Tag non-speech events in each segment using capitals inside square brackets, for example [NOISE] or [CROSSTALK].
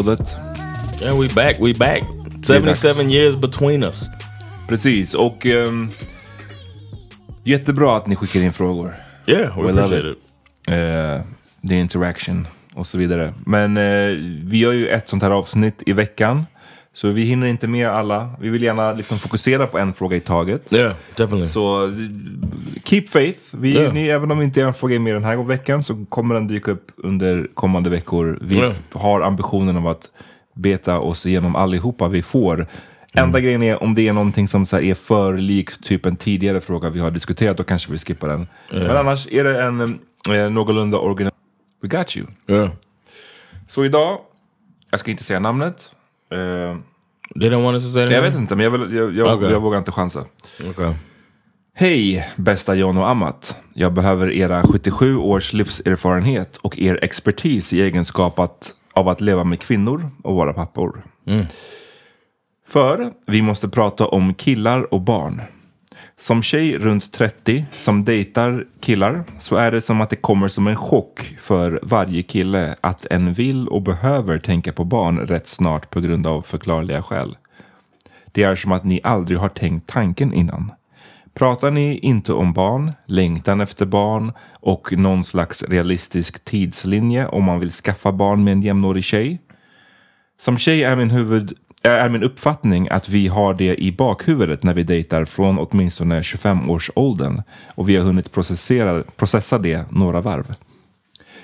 livsrådet. And we back, we back. 77 years between us. Precis, och ehm, jättebra att ni skickar in frågor. Yeah, we We love appreciate it. it. Eh, the interaction och så vidare. Men eh, vi gör ju ett sånt här avsnitt i veckan. Så vi hinner inte med alla. Vi vill gärna liksom fokusera på en fråga i taget. Yeah, definitely. Så keep faith. Vi, Ja. ni, även om inte en fråga är med den här veckan så kommer den dyka upp under kommande veckor. Vi Ja. har ambitionen av att beta oss igenom allihopa vi får. Enda grejen är om det är någonting som så är för likt typ en tidigare fråga vi har diskuterat, då kanske vi skippar den. Men annars är det en eh, någorlunda original... We got you. yeah. Så idag, jag ska inte säga namnet. Eh, They don't want us to say jag vet inte, men jag, vill, jag, jag, Okej. jag vågar inte chansa. Okay. Hej bästa John och Amat. Jag behöver era 77 års livserfarenhet och er expertis i egenskap att, av att leva med kvinnor och vara pappor. För vi måste prata om killar och barn. Som tjej runt 30 som dejtar killar så är det som att det kommer som en chock för varje kille att en vill och behöver tänka på barn rätt snart på grund av förklarliga skäl. Det är som att ni aldrig har tänkt tanken innan. Pratar ni inte om barn, längtan efter barn och någon slags realistisk tidslinje om man vill skaffa barn med en jämnårig tjej? Som tjej är min, huvud, är min uppfattning att vi har det i bakhuvudet när vi dejtar från åtminstone 25-årsåldern och vi har hunnit processera, processa det några varv.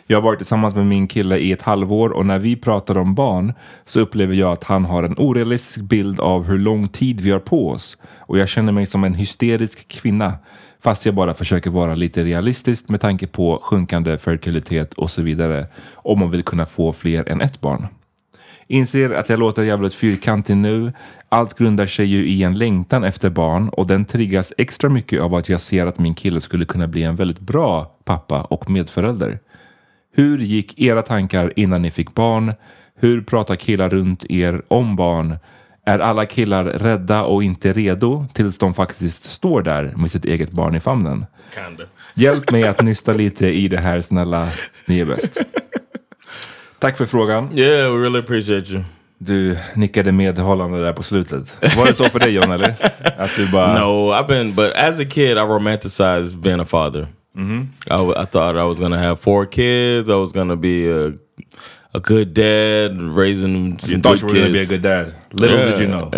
Jag har varit tillsammans med min kille i ett halvår och när vi pratar om barn så upplever jag att han har en orealistisk bild av hur lång tid vi har på oss och jag känner mig som en hysterisk kvinna fast jag bara försöker vara lite realistisk med tanke på sjunkande fertilitet och så vidare om man vill kunna få fler än ett barn. Inser att jag låter jävligt fyrkantig nu. Allt grundar sig ju i en längtan efter barn och den triggas extra mycket av att jag ser att min kille skulle kunna bli en väldigt bra pappa och medförälder. Hur gick era tankar innan ni fick barn? Hur pratar killar runt er om barn? Är alla killar rädda och inte redo tills de faktiskt står där med sitt eget barn i famnen? Hjälp mig att nysta lite i det här snälla, ni är bäst. [LAUGHS] Tack för frågan. Yeah, we really appreciate you. Du nickade medhållande där på slutet. Var det så för dig John eller? [LAUGHS] Att du bara... No, I've been, but as a kid, I romanticized being a father. I, w- I thought I was gonna have four kids. I was gonna be a a good dad, raising some You thought good you were gonna be a kids, good dad. Little did you know.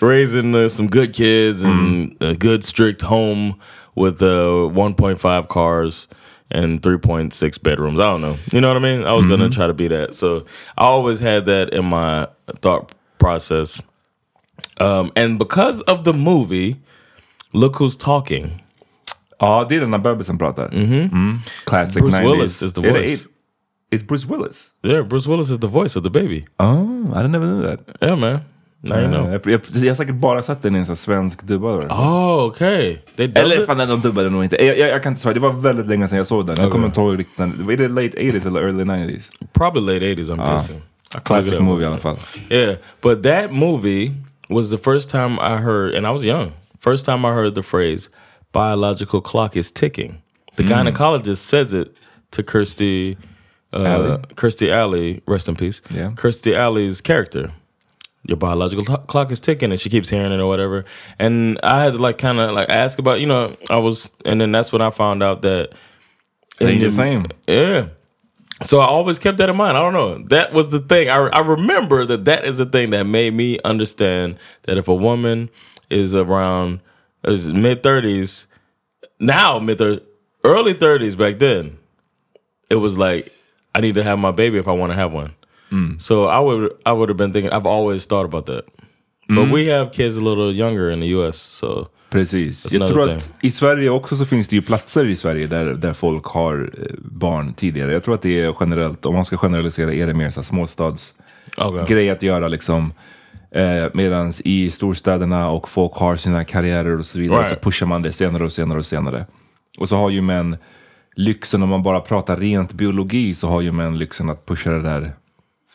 [LAUGHS] raising uh, some good kids and a good strict home with uh, 1.5 cars and 3.6 bedrooms. I don't know. You know what I mean? I was gonna try to be that. So I always had that in my thought process. Um, and because of the movie, look who's talking. Ja, det är den där bebisen pratar. Mm. Classic Bruce 90s. Willis is the Är det- voice. It's Bruce Willis? Yeah, Bruce Willis is the voice of the baby. Oh, I didn't never knew that. Yeah, man. You know. Eh, Jag, jag, jag har säkert bara sett den i en sån svensk dubbad version. Oh, okay. Eller fan, de dubbade nog inte. Jag, jag, jag kan inte svara, det var väldigt länge sedan jag såg den. Jag kommer inte ihåg riktigt. Var det late 80s eller early 90s? Probably late 80s, I'm guessing. I can look Classic it up. movie i alla fall. Yeah, but that movie was the first time I heard, and I was young, first time I heard the phrase biological clock is ticking. The gynecologist says it to Kirsty, uh, Alley? Kirsty Alley, rest in peace. Yeah. Kirsty Alley's character. Your biological cl- clock is ticking, and she keeps hearing it or whatever. And I had to like kind of like ask about, you know, I was, and then that's when I found out that It ain't in the same. yeah. So I always kept that in mind. I don't know. That was the thing. I, I remember that that is the thing that made me understand that if a woman is around is mid thirties, now mid thirties, early thirties back then, it was like I need to have my baby if I want to have one. So I would I would have been thinking. I've always thought about that. But we have kids a little younger in the U.S. So Precis. Jag tror att i Sverige också så finns det ju platser i Sverige där, där folk har eh, barn tidigare. Jag tror att det är generellt, om man ska generalisera, är det mer så småstads Okay. grej att göra liksom. Eh, Medan i storstäderna och folk har sina karriärer och så vidare Right. så pushar man det senare och senare och senare. Och så har ju män lyxen, om man bara pratar rent biologi, så har ju män lyxen att pusha det där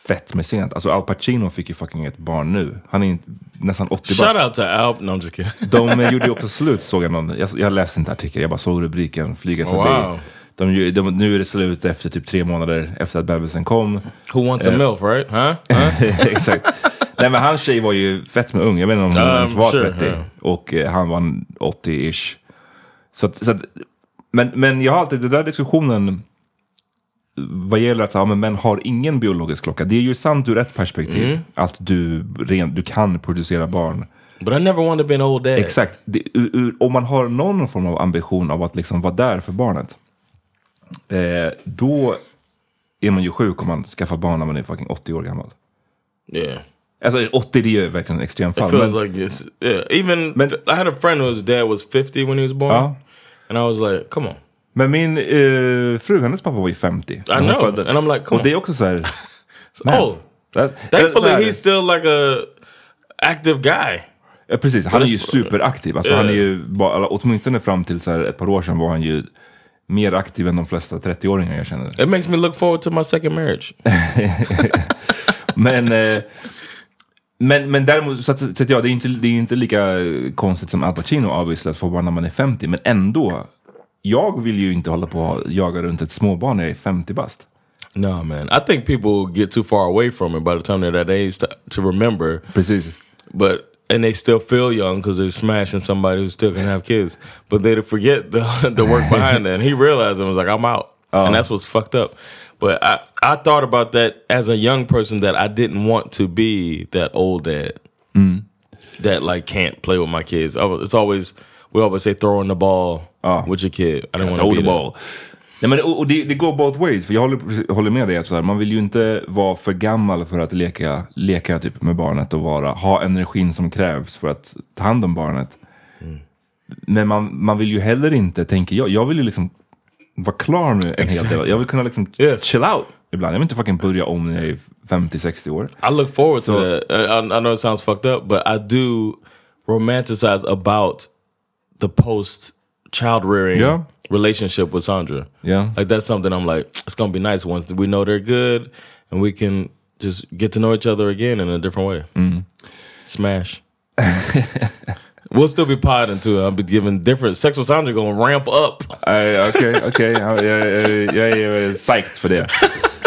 fett med sent. Alltså Al Pacino fick ju fucking ett barn nu. Han är nästan 80 bast. shout out to Al. No, I'm just kidding. [LAUGHS] De eh, [LAUGHS] gjorde ju också slut såg jag någon. Jag, jag läste inte artikeln, jag bara såg rubriken flyga förbi. Wow. De, de, nu är det slut efter typ tre månader efter att bebisen kom. Who wants a milf, right? Huh? [LAUGHS] huh? Exakt. Nej men hans tjej var ju fett med ung. Jag vet inte om hon Um, ens var sure, 30. yeah. Och eh, han var 80-ish. Så, att- så att, men, men jag har alltid, den där diskussionen vad gäller att ja, men män har ingen biologisk klocka. Det är ju sant ur ett perspektiv. Mm. Att du, ren, du kan producera barn. But I never wanted to be an old dad. Exakt. Det, ur, ur, om man har någon form av ambition av att liksom vara där för barnet. Eh, då är man ju sjuk om man skaffar barn när man är fucking 80 år gammal. Yeah. Alltså 80 det är ju verkligen extremt It feels Men, like this. Yeah. Even Men- I had a friend whose dad was 50 when he was born. Ja. And I was like, come on. Men min eh, fru, hennes pappa var ju 50. när hon know. föddes. And I'm like, come Och det är också så här... man, [LAUGHS] Oh, that- thankfully he's still like a active guy. Ja, precis, han är ju superaktiv. Alltså, han är ju, bara, åtminstone fram till så här ett par år sedan var han ju mer aktiv än de flesta 30-åringar jag känner. It makes me look forward to my second marriage. [LAUGHS] Men, eh, Men, men däremot, så att, så att ja, det är inte, det är inte lika konstigt som Al Pacino obviously att få barn när man är 50. Men ändå, jag vill ju inte hålla på och jaga runt ett småbarn när jag är 50 bast. No, man. I think people get too far away from it by the time they're that age to, to remember. Precis. But and they still feel young because they're smashing somebody who still can have kids. But they forget the [LAUGHS] the work behind that. And he realized and was like, I'm out. And that's what's fucked up. But I, I thought about that as a young person that I didn't want to be that old dad that like can't play with my kids. Was- It's always we always say throwing the ball with your kid. I to Throw be the ball. Nej, men, och och det, det går both ways. För jag håller, håller med dig. Så här, man vill ju inte vara för gammal för att leka, leka typ med barnet och vara, ha energin som krävs för att ta hand om barnet. Men man, man vill ju heller inte, tänker jag, jag vill ju liksom vara klar med en hel del. Jag vill kunna liksom Yes. chill out ibland. Jag vill inte fucking börja om när jag är 50-60 år. I look forward to So- that. I I know it sounds fucked up, but I do romanticize about the post child rearing Yeah. relationship with Sandra. Yeah. Like that's something I'm like, [TSK] it's gonna be nice once we know they're good and we can just get to know each other again in a different way. Smash. [LAUGHS] we'll still be podding too. I'll be giving different sex with Sandra gonna ramp up. Eh, Okej, okej. Ja, jag, jag, jag är psyched för det. [LAUGHS]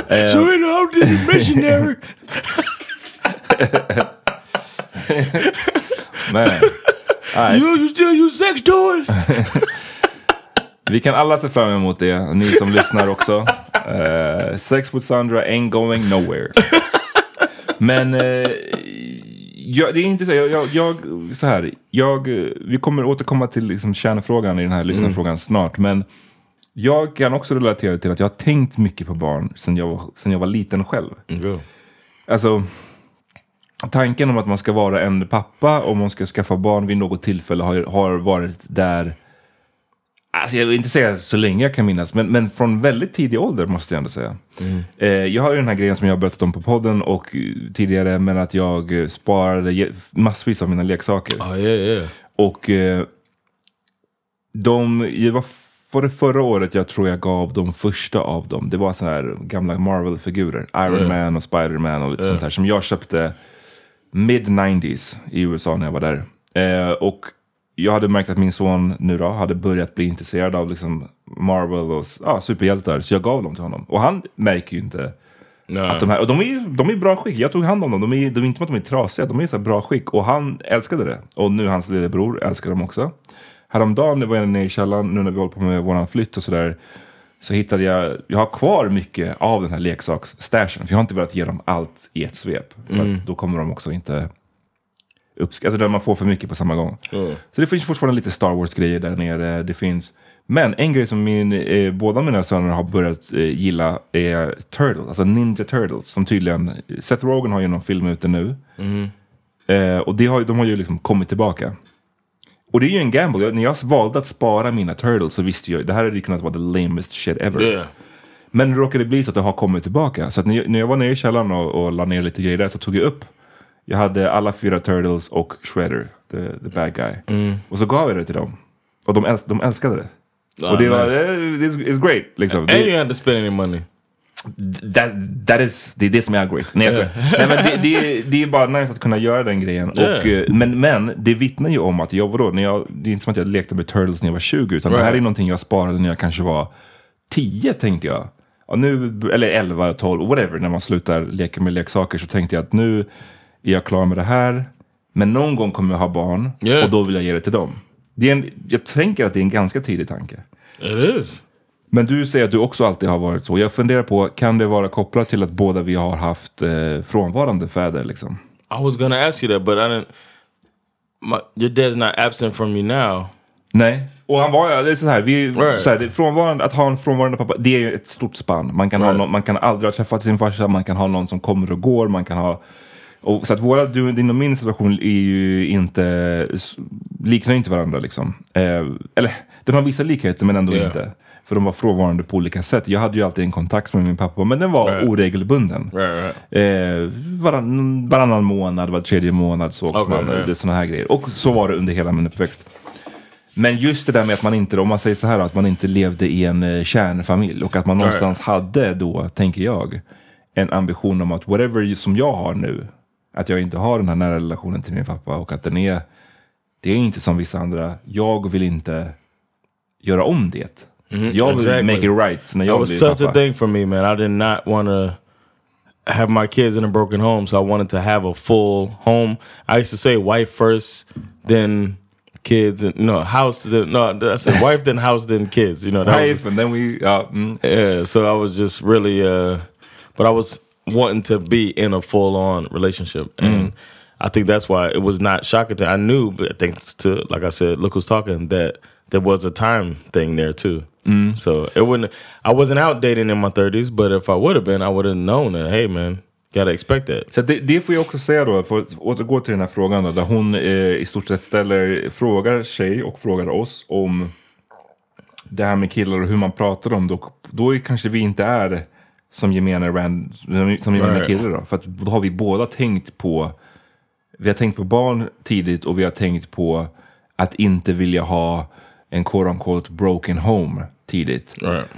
So you know, this missionary. [LAUGHS] Men, you, you still use sex toys? [LAUGHS] Vi kan alla se fram emot det, ni som lyssnar också. Eh, sex with Sandra ain't going nowhere. Men eh, jag, det är inte så, jag, jag, jag, så här, jag, vi kommer återkomma till liksom kärnfrågan i den här lyssnarfrågan snart. Men jag kan också relatera till att jag har tänkt mycket på barn sen jag, var- sen jag var liten själv. Go. Alltså, tanken om att man ska vara en pappa och man ska skaffa barn vid något tillfälle har, har varit där. Alltså jag vill inte säga så länge jag kan minnas, men, men från väldigt tidig ålder måste jag ändå säga. Eh, jag har ju den här grejen som jag har berättat om på podden och tidigare, men att jag sparade massvis av mina leksaker. Oh yeah, yeah. Och eh, de, det var, var det förra året jag tror jag gav de första av dem. Det var så här gamla Marvel-figurer. Iron Man och Spider-Man och lite sånt här. Som jag köpte mid-90s i USA när jag var där. Eh, och jag hade märkt att min son nu då hade börjat bli intresserad av liksom Marvel och ja, superhjältar. Så jag gav dem till honom. Och han märker ju inte att de här, och de är de är bra skick. Jag tog hand om dem. De är, de är inte att de är trasiga. De är i så bra skick. Och han älskade det. Och nu hans lillebror älskar dem också. Häromdagen när jag var nere i källaren, nu när vi håller på med våran flytt och sådär. Så hittade jag, jag har kvar mycket av den här leksaksstashen. För jag har inte velat ge dem allt i ett svep. För att då kommer de också inte uppskatta, alltså där man får för mycket på samma gång. Så det finns fortfarande lite Star Wars-grejer där nere. Det finns, men en grej som min, eh, båda mina söner har börjat eh, gilla är Turtles, alltså Ninja Turtles. Som tydligen, Seth Rogen har ju någon film ute nu. Eh, och det har, de har ju liksom kommit tillbaka. Och det är ju en gamble. Jag, när jag valde att spara mina Turtles så visste jag det här hade ju kunnat vara the lamest shit ever. Yeah. Men det råkade bli så att det har kommit tillbaka. Så att när, jag, när jag var nere i källaren och, och la ner lite grejer där så tog jag upp. Jag hade alla fyra Turtles och Shredder, the, the bad guy. Och så gav jag det till dem. Och de, äls de älskade det. Ah, och det var, nice. eh, it's, it's great. Liksom. And Det- you had to spend any money. That, that is, det är det som är great. Nej, skojar. Nej, men det, det, det är bara nice att kunna göra den grejen. Och, Yeah. eh, men, men det vittnar ju om att jag, vadå, när jag, det är inte som att jag lekte med Turtles när jag var 20, utan det här är Right. någonting jag sparade när jag kanske var 10 tänkte jag. Och nu, eller 11, 12, whatever, när man slutar leka med leksaker så tänkte jag att nu är jag klar med det här. Men någon gång kommer jag ha barn Yeah. och då vill jag ge det till dem. Det är en, jag tänker att det är en ganska tidig tanke. It is. Men du säger att du också alltid har varit så. Jag funderar på, kan det vara kopplat till att båda vi har haft eh, frånvarande fäder liksom? I was gonna ask you that, but I didn't. My, your dad's not absent from you now. Nej. Och han var, det är så här, vi, Right. så här, frånvarande, att ha en frånvarande pappa, det är ju ett stort spann. Man kan, ha Right. någon, man kan aldrig ha träffat sin farsa, man kan ha någon som kommer och går, man kan ha... Och, så att våra, din och min situation är ju inte, liknar inte varandra liksom. Eh, eller, den har vissa likheter men ändå Yeah. inte. För de var frånvarande på olika sätt. Jag hade ju alltid en kontakt med min pappa, men den var Right. oregelbunden. Right, Eh, varann, varannan månad, var tredje månad sågs Okej, man. Det, såna här grejer. Och så var det under hela min uppväxt. Men just det där med att man inte, om man säger så här, att man inte levde i en eh, kärnfamilj och att man någonstans hade då, tänker jag, en ambition om att whatever som jag har nu, Att jag inte har den här nära relationen till min pappa och att den är, det är inte som vissa andra. Jag vill inte göra om det. Så jag vill Mm-hmm. Exactly. make it right när That was such a thing for me, man. I did not want to have my kids in a broken home, so I wanted to have a full home. I used to say wife first, then kids, and no house. Then, no, I said [LAUGHS] wife, then house, then kids. You know, that was, Wife, and then we, ja, mm. yeah. So I was just really, uh, but I was wanting to be in a full on relationship, and I think that's why it was not shocking. To I knew, but thanks to like I said, look who's talking that there was a time thing there too. So it wouldn't. I wasn't out dating in my thirties, but if I would have been, I would have known that. Hey, man, gotta expect that. Så det, det får jag också säga då, för att återgå till den här frågan då, där hon eh, i stort sett ställer, frågar sig och frågar oss om det här med killar och hur man pratar om det. Då är kanske vi inte är som gemene, rand, som gemene Right. kille då. För att då har vi båda tänkt på, vi har tänkt på barn tidigt och vi har tänkt på att inte vilja ha en quote unquote broken home tidigt. Right.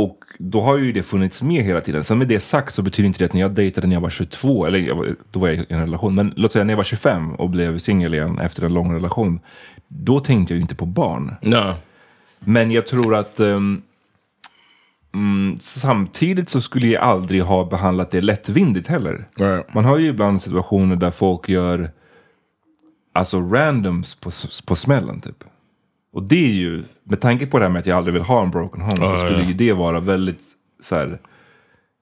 Och då har ju det funnits med hela tiden. Sen med det sagt så betyder inte det att när jag dejtade när jag var 22, eller jag var, då var jag i en relation, men låt säga när jag var 25 och blev singel igen efter en lång relation. Då tänkte jag ju inte på barn. No. Men jag tror att mm, samtidigt så skulle jag aldrig ha behandlat det lättvindigt heller. Right. Man har ju ibland situationer där folk gör alltså randoms på, på smällen typ. Och det är ju, med tanke på det här med att jag aldrig vill ha en broken home, så skulle ju det vara väldigt så här.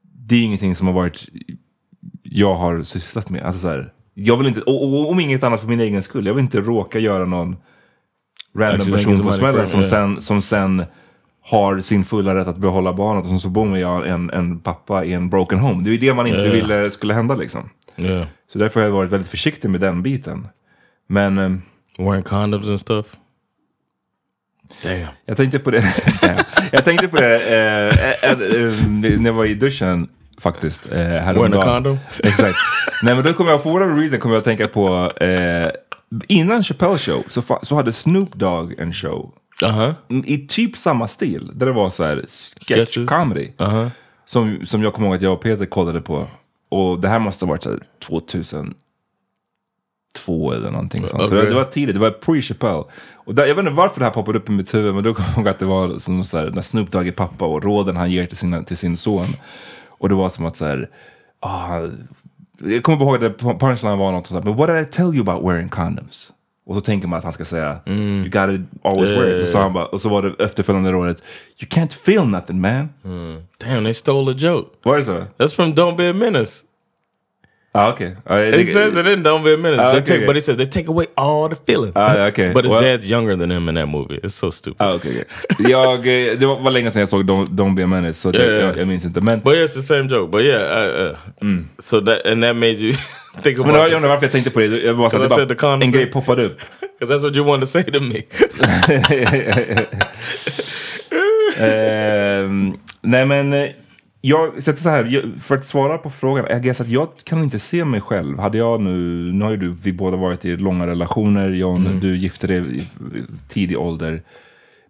Det är ingenting som har varit, jag har sysslat med. Alltså så här, jag vill inte, och, och, om inget annat för min egen skull, jag vill inte råka göra någon random Accident person på smällen som, yeah. sen, som sen har sin fulla rätt att behålla barnet och så bor jag en, en pappa i en broken home. Det är ju det man inte Ja. ville skulle hända liksom. Yeah. Så därför har jag varit väldigt försiktig med den biten. Men eh, Wearing condoms and stuff. Damn. jag tänkte på det, [LAUGHS] jag tänkte på det eh, eh, eh, när jag var i duschen faktiskt. Eh, häromdagen. condom? Exakt. Nej men då kommer jag, for whatever reason kommer jag att tänka på, eh, innan Chappelle show så, så hade Snoop Dogg en show. Uh huh. I typ samma stil, där det var så här sketch Sketches? comedy. Uh huh. Som, som jag kommer ihåg att jag och Peter kollade på. Och det här måste ha varit så här 2002 eller någonting sånt. Så Okej. det, det var tidigt, det var pre-Chappelle. Och där, jag vet inte varför det här poppade upp i mitt huvud, men då kommer jag att det var som så här, när Snoop Dogg är pappa och råden han ger till, sina, till sin son. Och det var som att så här, ah, jag kommer ihåg att punchline var något sånt där, but what did I tell you about wearing condoms? Och så tänker man att han ska säga, you gotta always wear it. Och så, han bara, och så var det efterföljande rådet, you can't feel nothing man. Damn, they stole a joke. Var det så? That's from Don't Be a Menace. Ah, okej. Ah, He says it in Don't Be a Menace. They okay, take, okay. but he says they take away all the feeling. Ah, okay. But his Well- dad's younger than him in that movie. It's so stupid. Ah, okay, okay. Jag, det var, länge sedan jag såg Don't, Don't Be a Menace, så Yeah. Jag, jag minns inte. Men, But yeah, it's the same joke. But yeah, uh, uh, so that and that made you [LAUGHS] think men jag about undrar varför jag tänkte på det. Jag bara, det I said the bara condom en grej poppade upp. [LAUGHS] because that's what you wanted to say to me. [LAUGHS] Ehm, nej men, eh, jag sätter så här, för att svara på frågan, jag guess att jag kan inte se mig själv. Hade jag nu, nu har ju du, vi båda varit i långa relationer, John, du gifte dig i tidig ålder.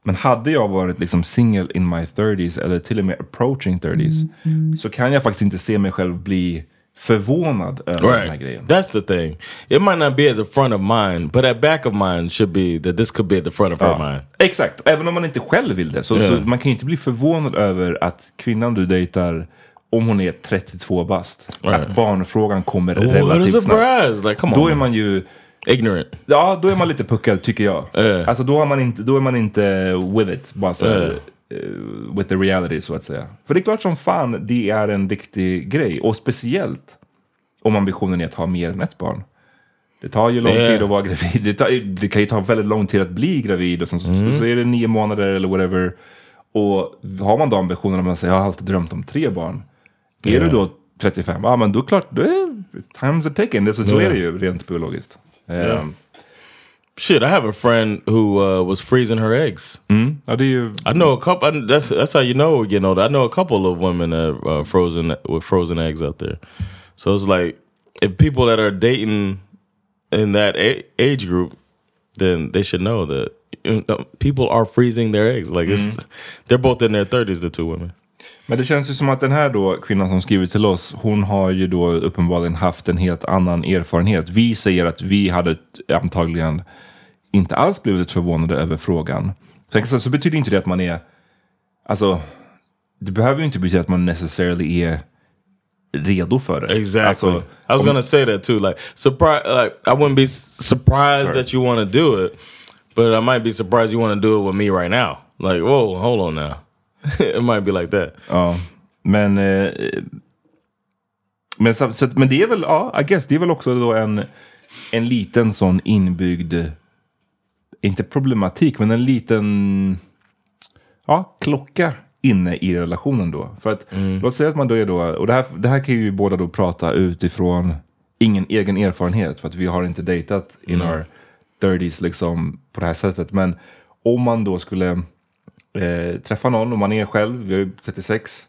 Men hade jag varit liksom single in my 30s eller till och med approaching 30s så kan jag faktiskt inte se mig själv bli förvånad över den här right. grejen. That's the thing. It might not be at the front of mind, but at back of mind should be that this could be at the front of her Ja, mind. Exakt, även om man inte själv vill det. Så, Ja. så man kan ju inte bli förvånad över att kvinnan du dejtar, om hon är 32 bast, Right. att barnfrågan kommer a relativt snabbt. Like, come on. Då är man. ju, ignorant. ja då är man lite puckad tycker jag. Ja. Alltså då är, man inte, då är man inte with it, bara så här, eh, with the reality så att säga. För det är klart som fan det är en viktig grej, och speciellt om ambitionen är att ha mer än ett barn. Det tar ju lång Ja. tid att vara gravid. Det, tar, det kan ju ta väldigt lång tid att bli gravid. Och sen så, Mm. så är det nio månader eller whatever. Och har man då ambitionen att man säger jag har alltid drömt om tre barn. Är du då 35, ja men då klart, då är times are taken. Det, så, så Ja. är det ju rent biologiskt. Ehm, Shit, I have a friend who uh, was freezing her eggs. mm, ja, det är ju... I know a couple. I, that's that's how you know we're getting older. I know a couple of women that uh, frozen with frozen eggs out there. So it's like if people that are dating in that age group, then they should know that you know, people are freezing their eggs. Like it's they're both in their thirties. The two women. Men det känns ju som att den här då kvinnan som skriver till oss, hon har ju då uppenbarligen haft en helt annan erfarenhet. Vi säger att vi hade antagligen inte alls blivit förvånade över frågan. Sen så, så betyder inte det att man är, alltså, det behöver ju inte betyda att man necessarily är redo för det. Exactly. Alltså, I was gonna say that too. Like, surprise. Like, I wouldn't be surprised Sure. that you want to do it, but I might be surprised you want to do it with me right now. Like, whoa, hold on now. [LAUGHS] it might be like that. Ja, men... Eh, men, så, men det är väl, ja, I guess, det är väl också då en, en liten sån inbyggd, inte problematik, men en liten ja, klocka inne i relationen då. För att låt säga att man då är då, och det här, det här kan ju båda då prata utifrån ingen egen erfarenhet, för att vi har inte dejtat in our 30s liksom på det här sättet. Men om man då skulle eh, träffa någon, och man är själv, jag är 36,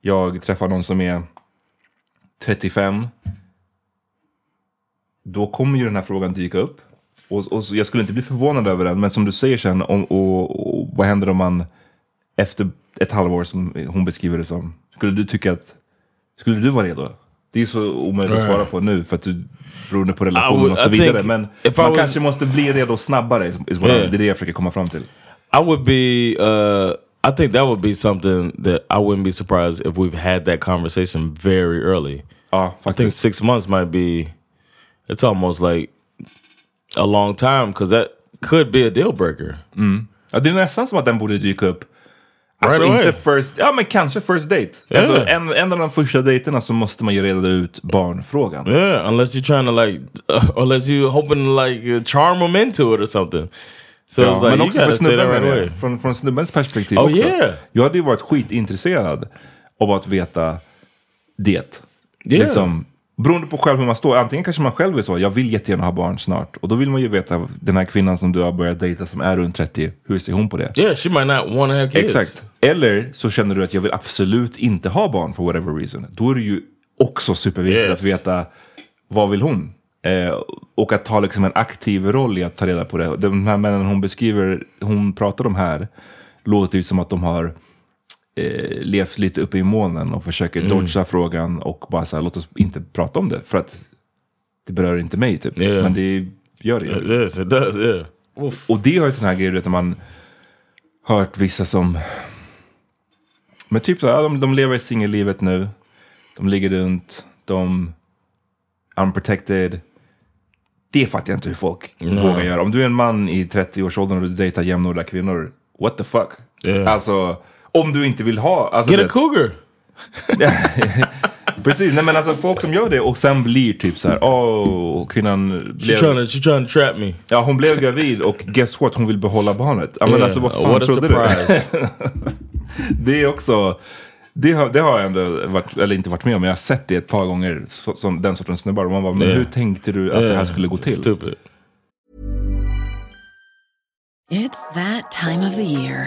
jag träffar någon som är 35, då kommer ju den här frågan dyka upp. Och, och jag skulle inte bli förvånad över den, men som du säger sen, om, och, och vad händer om man efter ett halvår som hon beskriver det som, skulle du tycka att, skulle du vara redo? Det är så omöjligt att svara på nu för att du beroende på relationen would- och så vidare. Men man was- kanske måste bli redo snabbare, is, what Yeah. I, det är det jag försöker komma fram till. I would be. Uh, I think that would be something that I wouldn't be surprised if we've had that conversation very early. Ja, I think six months might be. It's almost like a long time because that could be a deal breaker. Ja, det är nästan som att den borde dyka upp. Alltså Right inte first, ja men kanske first date. Yeah. Alltså, en, en av de första dejterna så måste man ju reda ut barnfrågan. Yeah, unless you're trying to like, [LAUGHS] unless you're hoping to like uh, charm them into it or something. So Ja, it's like men you också för snubben right away. Från, från snubbens perspektiv Oh, också. yeah. Jag hade ju varit skitintresserad av att veta det. Yeah. Liksom, beroende på själv hur man står. Antingen kanske man själv är så, jag vill jättegärna ha barn snart. Och då vill man ju veta, den här kvinnan som du har börjat dejta som är runt 30, hur ser hon på det? Yeah, she might not want to have kids. Exakt. Eller så känner du att jag vill absolut inte ha barn for whatever reason. Då är det ju också superviktigt Yes. att veta vad vill hon? Eh, och att ta liksom en aktiv roll i att ta reda på det. De här männen hon beskriver, hon pratar om här, låter ju som att de har eh, levt lite uppe i molnen och försöker Mm. dodga frågan och bara så här, låt oss inte prata om det. För att det berör inte mig typ. Yeah. Men det gör det ju. It does. It does. Yeah. Och det har ju sådana här grejer, när man hört vissa som... Men typ så här, de, de lever singellivet nu. De ligger runt, de... Unprotected. Det fattar jag inte hur folk vågar göra. Om du är en man i 30-årsåldern och du dejtar jämnåriga kvinnor, what the fuck? Yeah. Alltså, om du inte vill ha... Alltså, Get a cougar. [LAUGHS] Precis, nej men alltså folk som gör det och sen blir typ så här, åh, kvinnan She blev... trying to she trying to trap me. Ja, hon blev gravid och guess what? Hon vill behålla barnet. Ja, men Yeah. alltså vad fan What a trodde du? surprise. [LAUGHS] Det är också, det har, det har jag ändå varit, eller inte varit med om, men jag har sett det ett par gånger, så- som den sortens snubbar. Man bara, men Yeah. hur tänkte du att det här Yeah. skulle gå till? Stupid. It's that time of the year.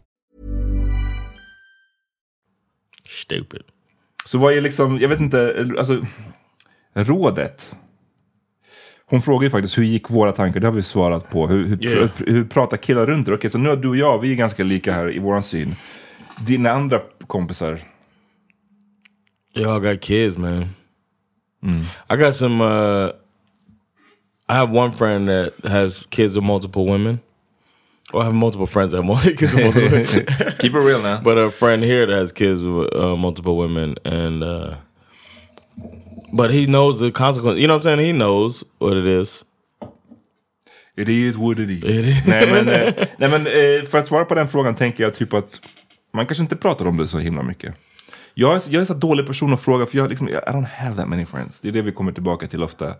Stupid. Så vad är liksom, jag vet inte, alltså rådet. Hon frågar ju faktiskt hur gick våra tankar, det har vi svarat på. Hur, hur, Yeah. hur, hur pratar killar runt det? Okej, så nu har du och jag, vi är ganska lika här i våran syn. Dina andra kompisar, Y'all got kids, man. I got some. uh I have one friend that has kids with multiple women. Well, I have multiple friends that have multiple [LAUGHS] kids with multiple women. [LAUGHS] keep it real now. but a friend here that has kids with uh, multiple women, and uh but he knows the consequence. You know what I'm saying? He knows what it is. It is what it is. It is. nej men, eh, [LAUGHS] nej, men eh, för att svara på den frågan tänker jag typ att man kanske inte pratar om det så himla mycket. Jag är, jag är så dålig person att fråga för jag, liksom, I don't have that many friends. Det är det vi kommer tillbaka till ofta.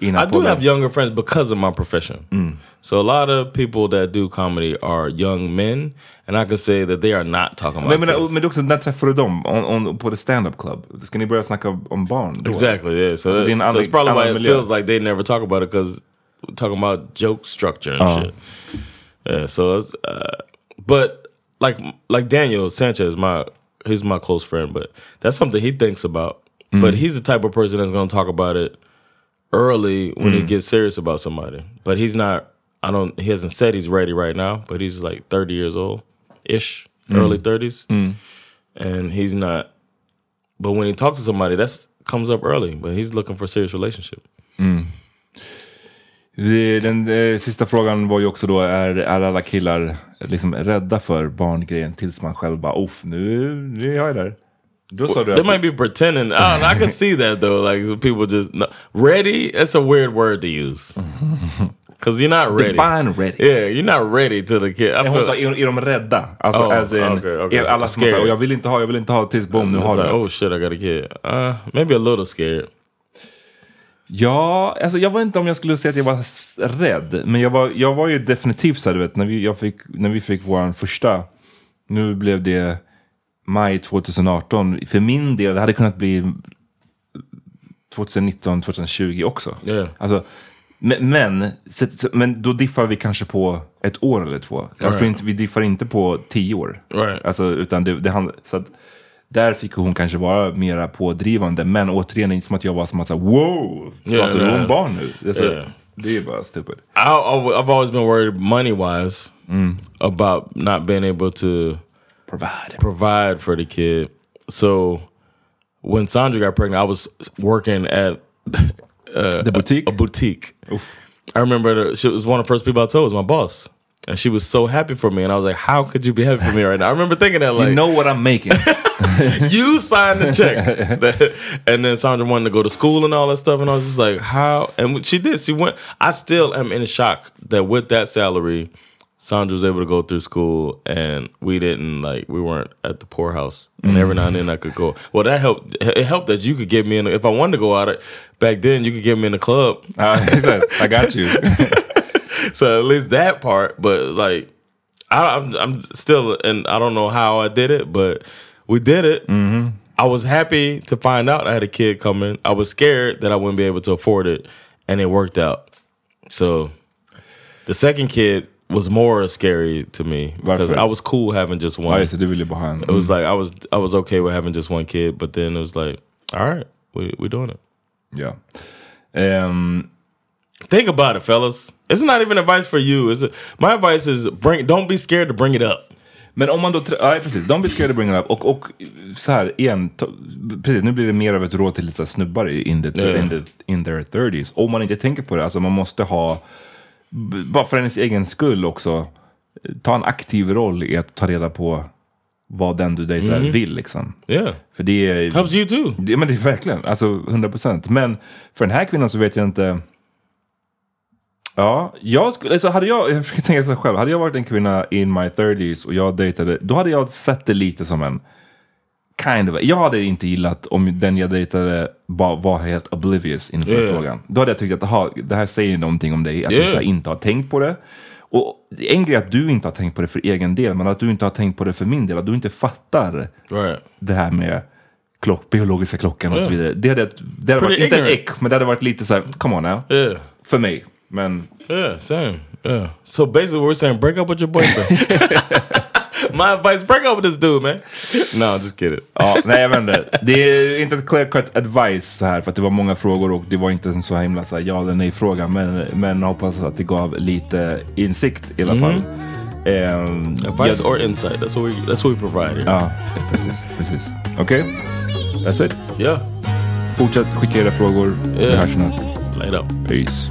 Innan I do podden. have younger friends because of my profession. So a lot of people that do comedy are young men, and I can say that they are not talking about Men, men, kids. men det är också, när träffar du dem? On, on, på the stand-up club? Ska ni börja snacka om barn? då? Exactly. Yeah. So, Alltså, that- det so it's probably why annan it miljö. feels like they never talk about it because we're talking about joke structure and Uh-huh. shit. Yeah. So it's, uh, but like like Daniel Sanchez, my he's my close friend, but that's something he thinks about. Mm. But he's the type of person that's going to talk about it early when Mm. he gets serious about somebody. But he's not. I don't. He hasn't said he's ready right now, but he's like thirty years old, ish, Mm. early thirties, and he's not. But when he talks to somebody, that's comes up early. But he's looking for a serious relationship. Det- Den eh, sista frågan var ju också då, är, är alla killar liksom rädda för barngrejen tills man själv bara, nu, nu är jag där. Då sa du They might be pretending. I, know, I can see that though. Like people just no. ready. That's a weird word to use [LAUGHS] because you're not ready. Define ready. Yeah, you're not ready to the kid. I hon sa, är, är de rädda? Alltså, Oh, as in, okay, okay. är alla som Scared. jag vill inte ha, jag vill inte ha, tills boom, nu har du like, oh shit, I got a kid. Uh, maybe a little scared. Ja, alltså jag vet inte om jag skulle säga att jag var rädd. Men jag var, jag var ju definitivt så här, du vet, när vi, jag fick, när vi fick vår första, nu blev det maj 2018. För min del, det hade kunnat bli 2019, 2020 också. Yeah. Alltså, men, men, men då diffar vi kanske på ett år eller två. Jag tror Right. inte, vi diffar inte på tio år. Right. Alltså, utan det, det handlar, så att, där fick hon kanske vara mera pådrivande. Men återigen, inte som att jag var som att säga wow, pratar du om barn nu? Det är, Yeah. det är bara stupid. I, I've always been worried money wise about not being able to Provide. provide for the kid. So when Sandra got pregnant, I was working at [LAUGHS] uh, The boutique? a boutique. I remember the, she was one of the first people I told was my boss. And she was so happy for me. And I was like, how could you be happy for me right now? I remember thinking that like, you know what I'm making. [LAUGHS] you signed the check. [LAUGHS] And then Sandra wanted to go to school and all that stuff. And I was just like, how? And she did. She went. I still am in shock that with that salary, Sandra was able to go through school and we didn't like, we weren't at the poorhouse. And every now and then I could go. Well, that helped. It helped that you could get me in. If I wanted to go out back then, you could get me in the club. Ah, [LAUGHS] ja, exakt. I got you. [LAUGHS] So at least that part, but like, I, I'm, I'm still, and I don't know how I did it, but we did it. Mm-hmm. I was happy to find out I had a kid coming. I was scared that I wouldn't be able to afford it, and it worked out. So the second kid was more scary to me because? I was cool having just Ja, one. just det, ville bara ha en. It was like I was I was okay with having just one kid, but then it was like, all right, we we doing it. Ja. Ehm, Think about it, fellas. It's not even advice for you. It's my advice is bring. Don't be scared to bring it up. Men om man då, ja precis, de blir scared to bring it up. Och, och så här igen, ta, precis, nu blir det mer av ett råd till lite så snubbar in, the, Ja. in, the, in their 30s. Om man inte tänker på det, alltså man måste ha, bara för ens egen skull också, ta en aktiv roll i att ta reda på vad den du dejtar vill liksom. Yeah, För det är... helps you too. Det, men det är verkligen, alltså 100%. Men för den här kvinnan så vet jag inte. Ja, jag skulle, alltså hade jag, jag försöker tänka så själv, hade jag varit en kvinna in my 30s och jag dejtade, då hade jag sett det lite som en kind of, jag hade inte gillat om den jag dejtade bara var helt oblivious inför Yeah. frågan. Då hade jag tyckt att aha, det här säger någonting om dig, att du Yeah. här inte har tänkt på det. Och en grej är att du inte har tänkt på det för egen del, men att du inte har tänkt på det för min del, att du inte fattar Right. det här med klock, biologiska klockan och så vidare. Det hade, det hade varit, inte en äck, men det hade varit lite så här, come on now. Yeah. För mig. Men Yeah, same. Yeah. So basically, we're saying break up with your boyfriend. [LAUGHS] My advice, break up with this dude man. No, just kidding. Ja, nej jag vet inte. Det är inte ett clear cut advice så här för att det var många frågor och det var inte en så himla så här, ja eller nej fråga. Men, men hoppas att det gav lite insikt i alla Mm. fall. Ehm, Advice jag- or insight, that's what we, that's what we provide. Ja, precis. precis. Okej, that's it. Yeah. Fortsätt skicka era frågor. Vi Yeah. hörs snart. Later. Peace.